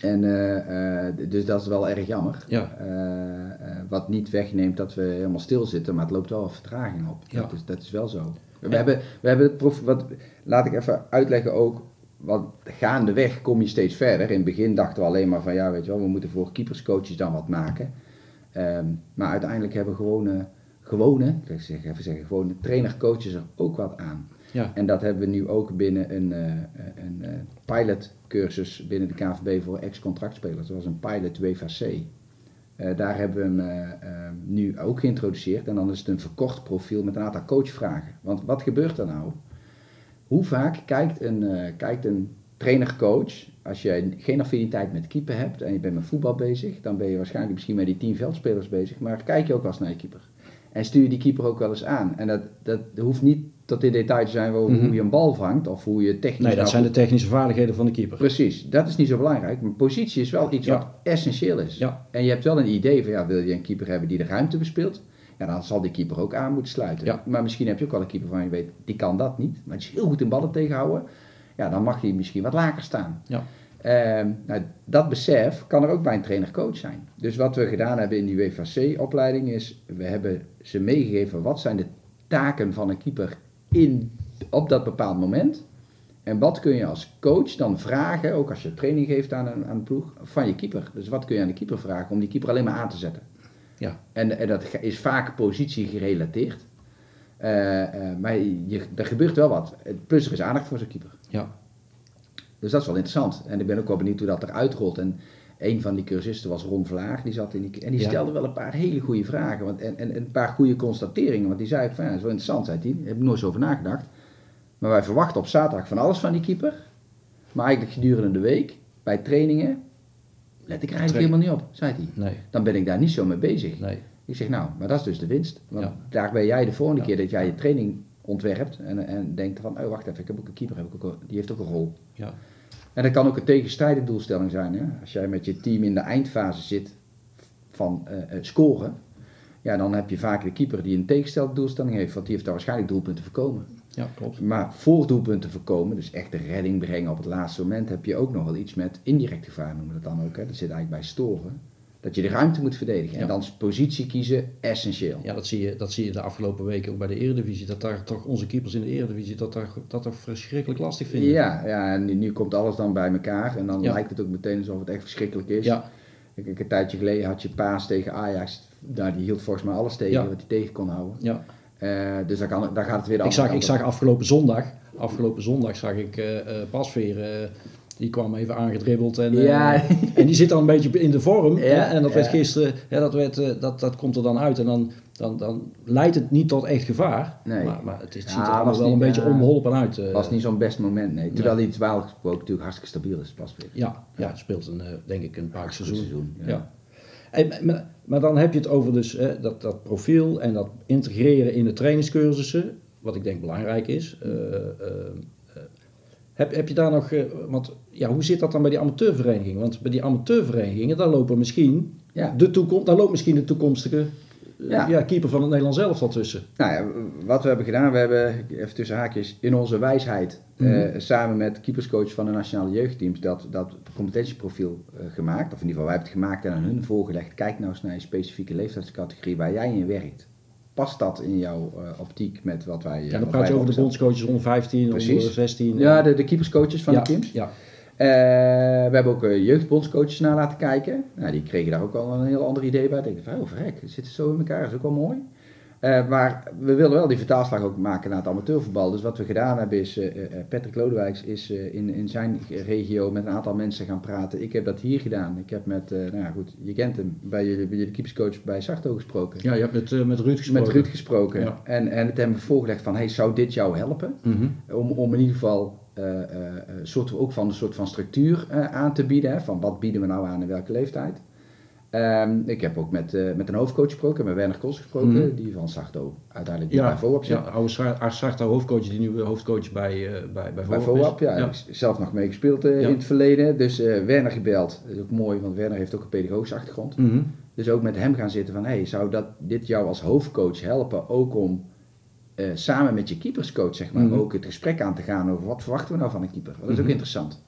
En, eh, eh, dus dat is wel erg jammer. Ja. Eh, wat niet wegneemt dat we helemaal stilzitten, maar het loopt wel vertraging op. Ja. Dat, is, dat is wel zo. We, hebben, we hebben het prof, wat, laat ik even uitleggen ook. Want gaandeweg kom je steeds verder. In het begin dachten we alleen maar van ja, weet je wel, we moeten voor keeperscoaches dan wat maken. Ehm, maar uiteindelijk hebben gewone, gewone, ik zeg even zeggen, gewone trainer-coaches er ook wat aan. Ja. En dat hebben we nu ook binnen een, een eh, pilotcursus binnen de KNVB voor ex-contractspelers. Dat was een pilot WVC. Eh, daar hebben we hem eh, eh, nu ook geïntroduceerd. En dan is het een verkort profiel met een aantal coachvragen. Want wat gebeurt er nou? Hoe vaak kijkt een, kijkt een trainer-coach, als je geen affiniteit met keeper hebt en je bent met voetbal bezig, dan ben je waarschijnlijk misschien met die tien veldspelers bezig, maar kijk je ook wel eens naar je keeper. En stuur je die keeper ook wel eens aan. En dat, dat hoeft niet tot in detail te zijn over Mhm. hoe je een bal vangt of hoe je technisch... Nee, dat nou zijn de technische vaardigheden van de keeper. Precies, dat is niet zo belangrijk. Maar positie is wel iets Ja. wat essentieel is. Ja. En je hebt wel een idee van, ja, wil je een keeper hebben die de ruimte bespeelt? Ja, dan zal die keeper ook aan moeten sluiten. Ja. Maar misschien heb je ook wel een keeper van je weet, die kan dat niet. Maar die is heel goed in ballen tegenhouden. Ja, dan mag hij misschien wat lager staan. Ja. Ehm, nou, dat besef kan er ook bij een trainer-coach zijn. Dus wat we gedaan hebben in die WVC-opleiding is, we hebben ze meegegeven wat zijn de taken van een keeper in, op dat bepaald moment. En wat kun je als coach dan vragen, ook als je training geeft aan een, aan een ploeg, van je keeper. Dus wat kun je aan de keeper vragen om die keeper alleen maar aan te zetten. Ja. En, en dat is vaak positie gerelateerd. Eh, eh, maar je, er gebeurt wel wat. Plus er is aandacht voor zo'n keeper. Ja. Dus dat is wel interessant. En ik ben ook wel benieuwd hoe dat eruit rolt. En een van die cursisten was Ron Vlaag. Die zat in die, en die Ja. stelde wel een paar hele goede vragen. Want, en, en, en een paar goede constateringen. Want die zei van ja, dat is wel interessant, zei hij. Daar heb ik nooit zo over nagedacht. Maar wij verwachten op zaterdag van alles van die keeper. Maar eigenlijk gedurende de week, bij trainingen, let ik er eigenlijk helemaal niet op, zei hij. Nee, Dan ben ik daar niet zo mee bezig. nee. Ik zeg nou, maar dat is dus de winst. Want Ja. daar ben jij de volgende keer dat jij je training ontwerpt en, en denkt van, oh wacht even, ik heb ook een keeper, heb ik ook, die heeft ook een rol. Ja. En dat kan ook een tegenstrijdige doelstelling zijn. Hè? Als jij met je team in de eindfase zit van eh, eh, scoren, ja, dan heb je vaak de keeper die een tegenstelde doelstelling heeft, want die heeft daar waarschijnlijk doelpunten voorkomen. Ja, klopt. Maar voor doelpunten voorkomen, dus echt de redding brengen op het laatste moment, heb je ook nog wel iets met indirect gevaar, noemen we dat dan ook. Hè? Dat zit eigenlijk bij storen. Dat je de ruimte moet verdedigen. En dan is positie kiezen essentieel. Ja, dat zie, je, dat zie je de afgelopen weken ook bij de Eredivisie. Dat daar toch onze keepers in de Eredivisie dat daar, dat toch verschrikkelijk lastig vinden. Ja, ja, en nu, nu komt alles dan bij elkaar en dan Ja. lijkt het ook meteen alsof het echt verschrikkelijk is. Ja, Kijk, een tijdje geleden had je Paas tegen Ajax, daar die hield volgens mij alles tegen Ja. wat hij tegen kon houden. ja. Eh, dus daar, kan, daar gaat het weer de Ik zag, ik zag op. afgelopen zondag, afgelopen zondag zag ik eh eh, Pasveer, die kwam even aangedribbeld en, eh, Ja. en die zit dan een beetje in de vorm. Ja, en dat werd gisteren, ja, dat, werd, eh, dat, dat komt er dan uit en dan, dan, dan leidt het niet tot echt gevaar. Nee. Maar, maar het, is, het ziet er allemaal wel niet- een beetje ja. onbeholpen uit. eh. was niet zo'n best moment, nee. Terwijl hij het wel gesproken natuurlijk hartstikke stabiel is. Ja, ja, speelt een, eh, denk ik een paar seizoen. seizoen, ja. En, maar, maar dan heb je het over dus, hè, dat, dat profiel en dat integreren in de trainingscursussen, wat ik denk belangrijk is. Eh, eh, eh, heb, heb je daar nog, eh, want ja, hoe zit dat dan bij die amateurverenigingen? Want bij die amateurverenigingen, daar lopen misschien Ja. de toekomst, daar loopt misschien de toekomstige eh, Ja. ja. keeper van het Nederlands elftal tussen. Nou ja, wat we hebben gedaan, we hebben, even tussen haakjes, in onze wijsheid, Mhm. eh, samen met keeperscoach van de nationale jeugdteams, dat, dat competentieprofiel eh, gemaakt. Of in ieder geval, wij hebben het gemaakt en aan hun voorgelegd. Kijk nou eens naar je specifieke leeftijdscategorie waar jij in werkt. Past dat in jouw optiek met wat wij... Ja, dan praat je over de bondscoaches onder 15, Precies. onder 16. Ja, de, de keeperscoaches van ja, de teams. Ja, we hebben ook eh, jeugdbondscoaches naar laten kijken. Nou, die kregen daar ook al een heel ander idee bij. Ik dacht van, oh verrek, het zit zo in elkaar, dat is ook wel mooi. Eh, maar we wilden wel die vertaalslag ook maken naar het amateurvoetbal. Dus wat we gedaan hebben is, eh, eh, Patrick Lodewijks is eh, in, in zijn regio met een aantal mensen gaan praten. Ik heb dat hier gedaan. Ik heb met, eh, nou ja goed, je kent hem, bij jullie, bij jullie keeperscoach bij Sarto gesproken. ja je hebt met, eh, met Ruud gesproken. Met Ruud gesproken. Ja. En, en het hebben we voorgelegd van, hey, zou dit jou helpen? Mhm. Om, om in ieder geval eh, eh, soort, ook van een soort van structuur eh, aan te bieden. Hè, van wat bieden we nou aan in welke leeftijd. Ehm, ik heb ook met, eh, met een hoofdcoach gesproken, met Werner Kos gesproken, Mhm. die van Sarto uiteindelijk die Ja, bij VOAP zit. ja, oude Sar- Arsarta hoofdcoach, die nieuwe hoofdcoach bij, eh bij, bij Bij VOAP ja. zelf nog mee gespeeld eh, Ja. in het verleden. Dus eh, Werner gebeld. Dat is ook mooi, want Werner heeft ook een pedagogische achtergrond. Mhm. Dus ook met hem gaan zitten van, hey, zou dat, dit jou als hoofdcoach helpen ook om eh, samen met je keeperscoach, zeg maar, Mhm. ook het gesprek aan te gaan over wat verwachten we nou van een keeper? Dat is ook Mhm. interessant.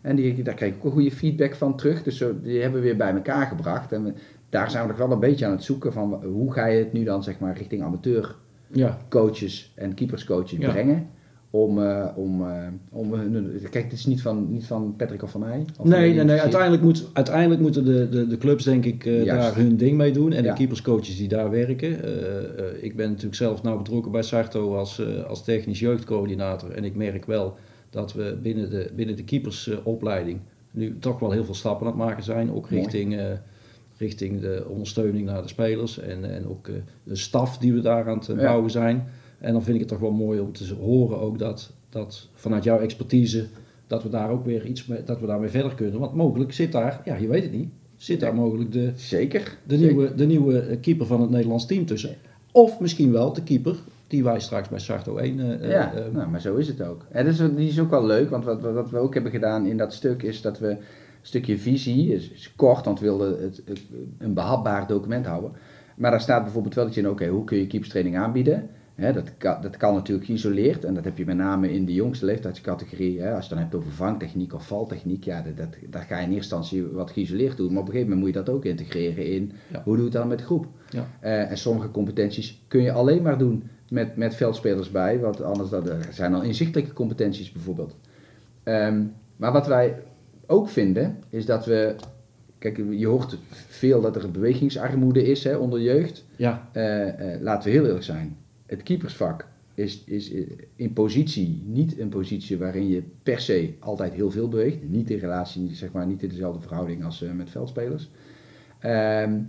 En die, daar kreeg ik ook een goede feedback van terug. Dus die hebben we weer bij elkaar gebracht. En we- daar zijn we nog wel een beetje aan het zoeken van hoe ga je het nu dan zeg maar richting amateurcoaches Ja, en keeperscoaches Ja. brengen. Om, eh, om, eh, om hun- kijk, het is niet van, niet van Patrick of van mij. Of nee, nee, nee. Uiteindelijk, moet, uiteindelijk moeten de, de, de clubs denk ik eh, daar hun ding mee doen. En Ja. de keeperscoaches die daar werken. Eh, eh, ik ben natuurlijk zelf nou betrokken bij Sarto als, eh, als technisch jeugdcoördinator. En ik merk wel dat we binnen de, binnen de keepersopleiding nu toch wel heel veel stappen aan het maken zijn. Ook Mooi. richting, eh, richting de ondersteuning naar de spelers en, en ook eh, de staf die we daar aan het eh, Ja. bouwen zijn. En dan vind ik het toch wel mooi om te horen ook dat, dat vanuit jouw expertise, dat we daar ook weer iets mee, dat we daarmee verder kunnen. Want mogelijk zit daar, ja je weet het niet, zit daar mogelijk de, Zeker. de, Zeker. nieuwe, de nieuwe keeper van het Nederlands team tussen. Of misschien wel de keeper die wij straks bij Sarto 1 eh, eh, Ja, eh, nou, maar zo is het ook. En dat is, die is ook wel leuk, want wat, wat we ook hebben gedaan in dat stuk is dat we een stukje visie, is, is kort, want we wilden het, een behapbaar document houden. Maar daar staat bijvoorbeeld wel iets in, oké, hoe kun je keepstraining aanbieden? Hè, dat, kan, dat kan natuurlijk geïsoleerd en dat heb je met name in de jongste leeftijdscategorie. Hè, als je het dan hebt over vangtechniek of valtechniek, ja, dat, dat, daar ga je in eerste instantie wat geïsoleerd doen. Maar op een gegeven moment moet je dat ook integreren in Ja. hoe doe je het dan met de groep. Ja. Eh, en sommige competenties kun je alleen maar doen met, met veldspelers bij, want anders dat, er zijn al inzichtelijke competenties bijvoorbeeld. Ehm, maar wat wij ook vinden, is dat we, kijk, je hoort veel dat er bewegingsarmoede is hè, onder jeugd. ja, Eh, eh, laten we heel eerlijk zijn, het keepersvak is, is in positie niet een positie waarin je per se altijd heel veel beweegt. Niet in relatie, zeg maar, niet in dezelfde verhouding als eh, met veldspelers. Ehm,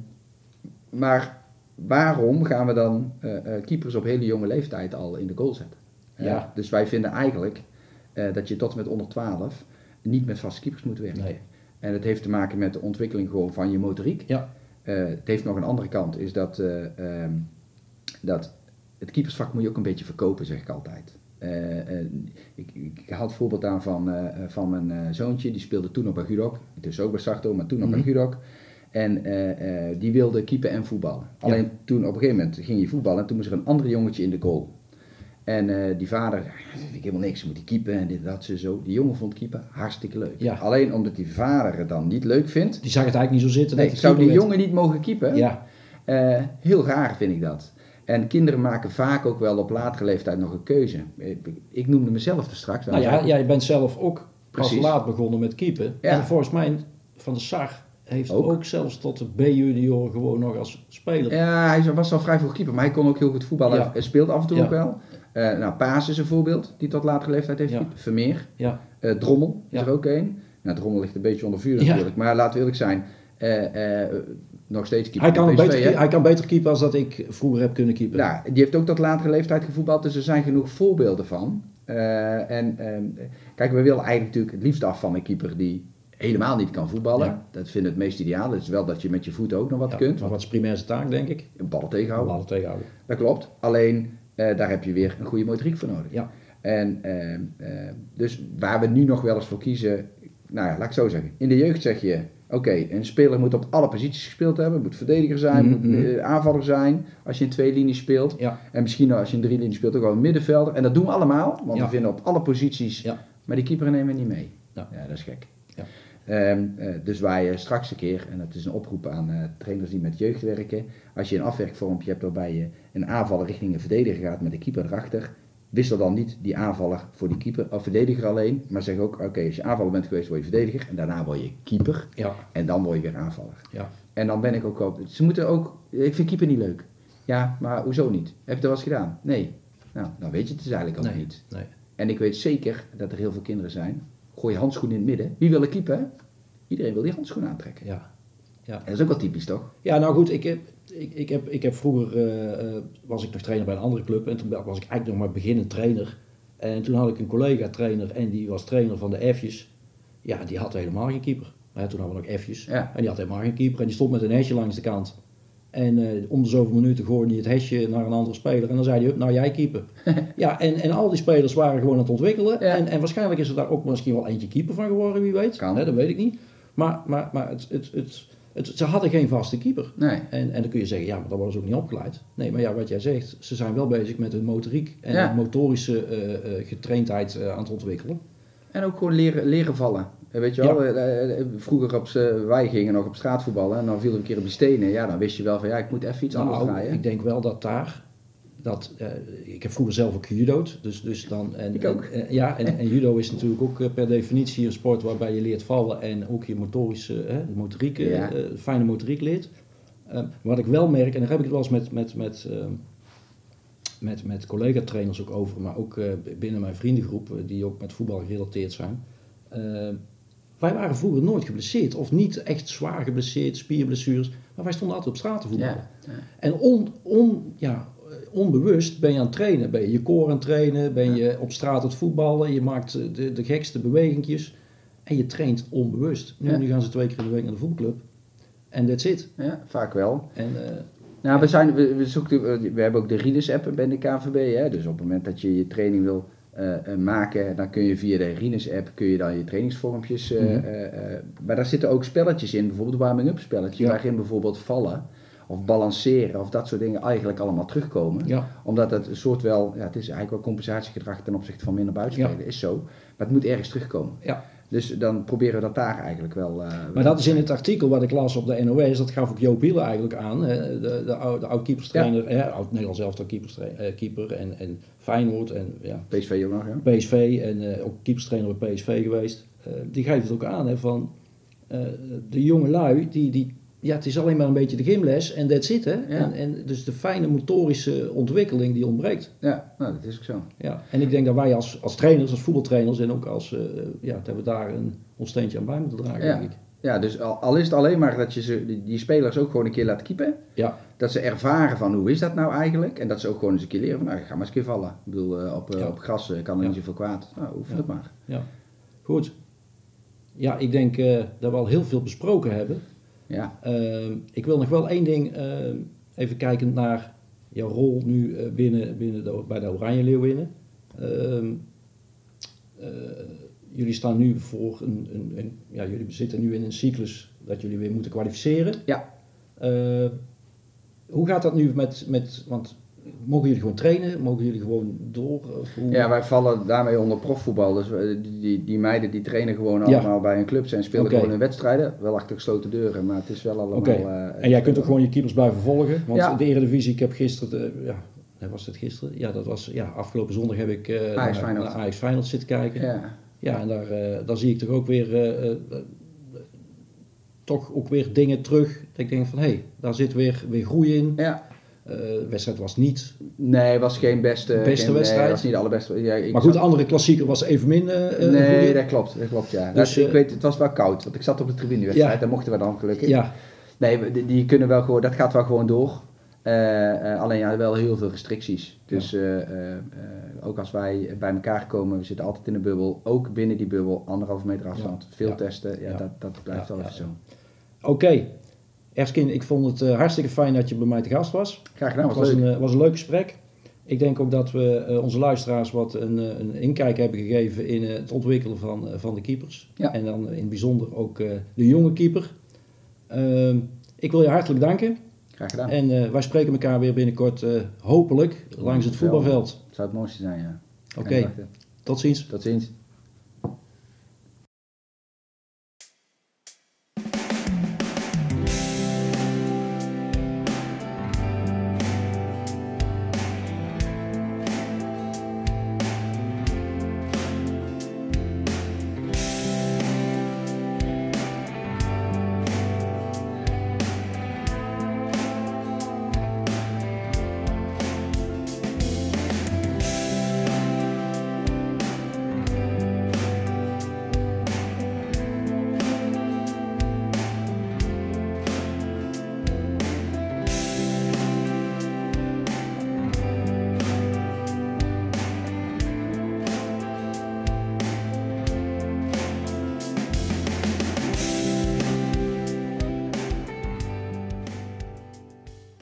maar waarom gaan we dan eh, eh, keepers op hele jonge leeftijd al in de goal zetten? Ja. dus wij vinden eigenlijk dat je tot en met onder 12 niet met vaste keepers moet werken. nee. En het heeft te maken met de ontwikkeling gewoon van je motoriek. Ja. Het heeft nog een andere kant, is dat, eh, ehm, dat het keepersvak moet je ook een beetje verkopen, zeg ik altijd. Eh, ik, ik haal het voorbeeld aan van, eh, van mijn eh, zoontje, die speelde toen nog bij Gudok. Dus ook bij Sarto, maar toen nog bij Mhm. Gudok. En die wilde keepen en voetballen. Alleen toen op een gegeven moment ging hij voetballen en toen moest er een ander jongetje in de goal. En die vader, ja, dat vind ik helemaal niks, moet die keepen en dit, dat, ze zo. Die jongen vond keepen hartstikke leuk. Ja. Alleen omdat die vader het dan niet leuk vindt, Die zag het eigenlijk niet zo zitten. nee, dat zou die keeper werd. jongen niet mogen keepen? Ja, heel raar vind ik dat. En kinderen maken vaak ook wel op latere leeftijd nog een keuze. Ik, noemde mezelf er straks. nou ja, jij bent zelf ook Precies. pas laat begonnen met keepen. Ja. En volgens mij van de SAR heeft Ook. ook, zelfs tot de B-junior gewoon nog als speler. Ja, hij was al vrij vroeg keeper, maar hij kon ook heel goed voetballen. Ja. Hij speelt af en toe Ja. ook wel. Eh, nou, Paas is een voorbeeld, die tot latere leeftijd heeft gekiept. Vermeer. Ja, Eh, Drommel is er ook een. Nou, Drommel ligt een beetje onder vuur Ja. natuurlijk. Maar laten we eerlijk zijn, eh, eh, nog steeds keeper hij, kan PSV, beter, hij kan beter keeper als dat ik vroeger heb kunnen keeper. Ja, die heeft ook tot latere leeftijd gevoetbald, dus er zijn genoeg voorbeelden van. Eh, en ehm, kijk, we willen eigenlijk natuurlijk het liefst af van een keeper die helemaal niet kan voetballen. Ja. Dat vinden we het meest ideaal. Het is wel dat je met je voeten ook nog wat Ja, kunt. Maar wat is primaire taak, denk ik? Een bal tegenhouden. Ballen tegenhouden. Dat klopt. Alleen daar heb je weer een goede motoriek voor nodig. Ja. En ehm, dus waar we nu nog wel eens voor kiezen, nou ja, laat ik zo zeggen. In de jeugd zeg je, oké, een speler moet op alle posities gespeeld hebben. Moet verdediger zijn, Mhm, moet mhm. eh, aanvaller zijn. Als je in twee linies speelt. Ja. En misschien als je in drie linies speelt ook wel een middenvelder. En dat doen we allemaal, want Ja. we vinden op alle posities. Ja. Maar die keeper nemen we niet mee. Ja. dat is gek. Ja. Ehm, eh, dus waar je straks een keer, en dat is een oproep aan eh, trainers die met jeugd werken, als je een afwerkvormpje hebt waarbij je een aanvaller richting een verdediger gaat met de keeper erachter, wissel dan niet die aanvaller voor die keeper of verdediger alleen, maar zeg ook, oké, als je aanvaller bent geweest, word je verdediger en daarna word je keeper Ja, en dan word je weer aanvaller. ja. En dan ben ik ook wel, ze moeten ook, ik vind keeper niet leuk. Ja, maar hoezo niet? Heb je dat wel eens gedaan? Nee. Nou, dan weet je het dus eigenlijk ook Nee, niet. nee. En ik weet zeker dat er heel veel kinderen zijn. Gooi je handschoen in het midden. Wie wil er keeper? Iedereen wil die handschoen aantrekken. Ja. En dat is ook wel typisch, toch? Ja, nou goed, ik heb, ik, ik heb, ik heb vroeger, eh, eh, was ik nog trainer bij een andere club en toen was ik eigenlijk nog maar beginnend trainer. En toen had ik een collega trainer en die was trainer van de F'jes. Ja, die had helemaal geen keeper. Toen hadden we nog F'jes. Ja. En die had helemaal geen keeper en die stond met een hesje langs de kant. En eh, om de zoveel minuten gooide hij het hesje naar een andere speler en dan zei hij, "Hup, nou jij keeper. (laughs) ja, en, en al die spelers waren gewoon aan het ontwikkelen. Ja. En, en waarschijnlijk is er daar ook misschien wel eentje keeper van geworden, wie weet. Kan. Hè, dat weet ik niet. Maar, maar, maar het, het, het, het, ze hadden geen vaste keeper. Nee. En, en dan kun je zeggen, ja, maar dat worden ze ook niet opgeleid. Nee, maar ja, wat jij zegt, ze zijn wel bezig met hun motoriek en Ja. motorische eh, eh, getraindheid eh, aan het ontwikkelen. En ook gewoon leren, leren vallen. Weet je wel, vroeger op wij gingen nog op straat voetballen en dan viel er een keer op je stenen. Ja, dan wist je wel van ja, ik moet even iets anders Nou, draaien. ik denk wel dat daar, dat, eh, ik heb vroeger zelf ook gejudo'd, dus, dus dan... En, Ik ook. en- ja, en, en judo is natuurlijk ook eh, per definitie een sport waarbij je leert vallen en ook je motorische, hè, motoriek, eh, Ja. fijne motoriek leert. Wat ik wel merk, en daar heb ik het wel eens met, met, met, met, met collega-trainers ook over, maar ook binnen mijn vriendengroep, die ook met voetbal gerelateerd zijn. Wij waren vroeger nooit geblesseerd. Of niet echt zwaar geblesseerd, spierblessures. Maar wij stonden altijd op straat te voetballen. Ja, ja. En on, on, ja, onbewust ben je aan het trainen. Ben je je core aan het trainen. Ben je op straat aan het voetballen. Je maakt eh, de, de gekste bewegingjes. En je traint onbewust. Nu, Ja. nu gaan ze twee keer in de week naar de voetbalclub. En that's it. Ja, vaak wel. En, eh, Nou, we, zijn, we, we, zoeken, we hebben ook de Rinus app bij de KVB. Hè? Dus op het moment dat je je training wil eh, eh, maken, dan kun je via de Rinus app kun je dan je trainingsvormpjes. eh, eh, eh, maar daar zitten ook spelletjes in, bijvoorbeeld warming-up spelletjes, Ja. waarin bijvoorbeeld vallen of balanceren of dat soort dingen eigenlijk allemaal terugkomen. ja. Omdat het een soort wel, ja, het is eigenlijk wel compensatiegedrag ten opzichte van minder buitenspelen, is zo. Maar het moet ergens terugkomen. Ja. Dus dan proberen we dat daar eigenlijk wel. eh, Maar dat is in het artikel wat ik las op de NOS, dat gaf ook Joop Hiele eigenlijk aan. hè, De, de, oude, de oud-keeperstrainer, hè, oud-Nederlands elftal eh, keeper en, en Feyenoord en ja, PSV ook nog, ja. PSV en eh, ook keeperstrainer bij PSV geweest. Die geeft het ook aan hè, van de jonge lui, die, die, ja, het is alleen maar een beetje de gymles en dat zit hè. En, en dus de fijne motorische ontwikkeling die ontbreekt. Ja, nou, dat is ook zo. Ja. En ik denk dat wij als, als trainers, als voetbaltrainers en ook als, eh, ja, dat we daar een, ons steentje aan bij moeten dragen Ja. denk ik. Ja, dus al, al is het alleen maar dat je ze, die, die spelers ook gewoon een keer laat keepen. Ja. Dat ze ervaren van hoe is dat nou eigenlijk. En dat ze ook gewoon eens een keer leren van nou, ga maar eens een keer vallen. Ik bedoel, eh, op, eh, Ja. op gras kan er Ja. niet zoveel kwaad. Nou, Ja. het maar. Ja, goed. Ja, ik denk dat we al heel veel besproken hebben. Ja, Ehm, ik wil nog wel één ding, ehm, even kijken naar jouw rol nu eh, binnen, binnen de, bij de Oranje Leeuwinnen. Ehm, eh, jullie staan nu voor een, een, een- ja, jullie zitten nu in een cyclus dat jullie weer moeten kwalificeren. Ja. Hoe gaat dat nu met, met, want mogen jullie gewoon trainen? Mogen jullie gewoon door? Hoe? ja wij vallen daarmee onder profvoetbal. Dus die, die, die meiden die trainen gewoon Ja. allemaal bij een club. Zijn spelen gewoon hun wedstrijden. Wel achter gesloten deuren, maar het is wel allemaal... Oké. eh, En jij kunt ook gewoon je keepers blijven volgen. Want Ja. de Eredivisie, ik heb gisteren, de, ja, was het gisteren? Ja, dat was, ja, afgelopen zondag heb ik eh Ajax naar, naar Ajax Feyenoord zitten kijken. Ja, Ja, en daar, eh, daar zie ik toch ook weer, toch ook weer dingen terug. Dat ik denk van, hé, hey, daar zit weer, weer groei in. ja. Eh, de wedstrijd was niet. Nee, was geen beste... Beste geen, wedstrijd. Nee, was niet de allerbeste. Ja, ik Maar goed, de andere klassieker was evenmin eh eh, Nee, dat klopt, dat klopt, ja. Dus, Dat- ik eh, weet, het was wel koud, want ik zat op de tribunewedstrijd, Ja. daar mochten we dan gelukkig. Ja, Nee, die, die kunnen wel gewoon, dat gaat wel gewoon door. Eh, alleen ja, wel heel veel restricties. Dus ook als wij bij elkaar komen, we zitten altijd in een bubbel, ook binnen die bubbel, anderhalve meter afstand, veel Ja. testen, ja. Dat, dat blijft wel even zo. oké. Erskin, ik vond het eh, hartstikke fijn dat je bij mij te gast was. Graag gedaan, het was was leuk. een, eh, was een leuk gesprek. Ik denk ook dat we eh, onze luisteraars wat een, een inkijk hebben gegeven in het ontwikkelen van, van de keepers. Ja. En dan in het bijzonder ook de jonge keeper. Ehm, ik wil je hartelijk danken. Graag gedaan. En wij spreken elkaar weer binnenkort hopelijk langs het voetbalveld. Zou het mooiste zijn, ja. Oké, tot ziens. Tot ziens.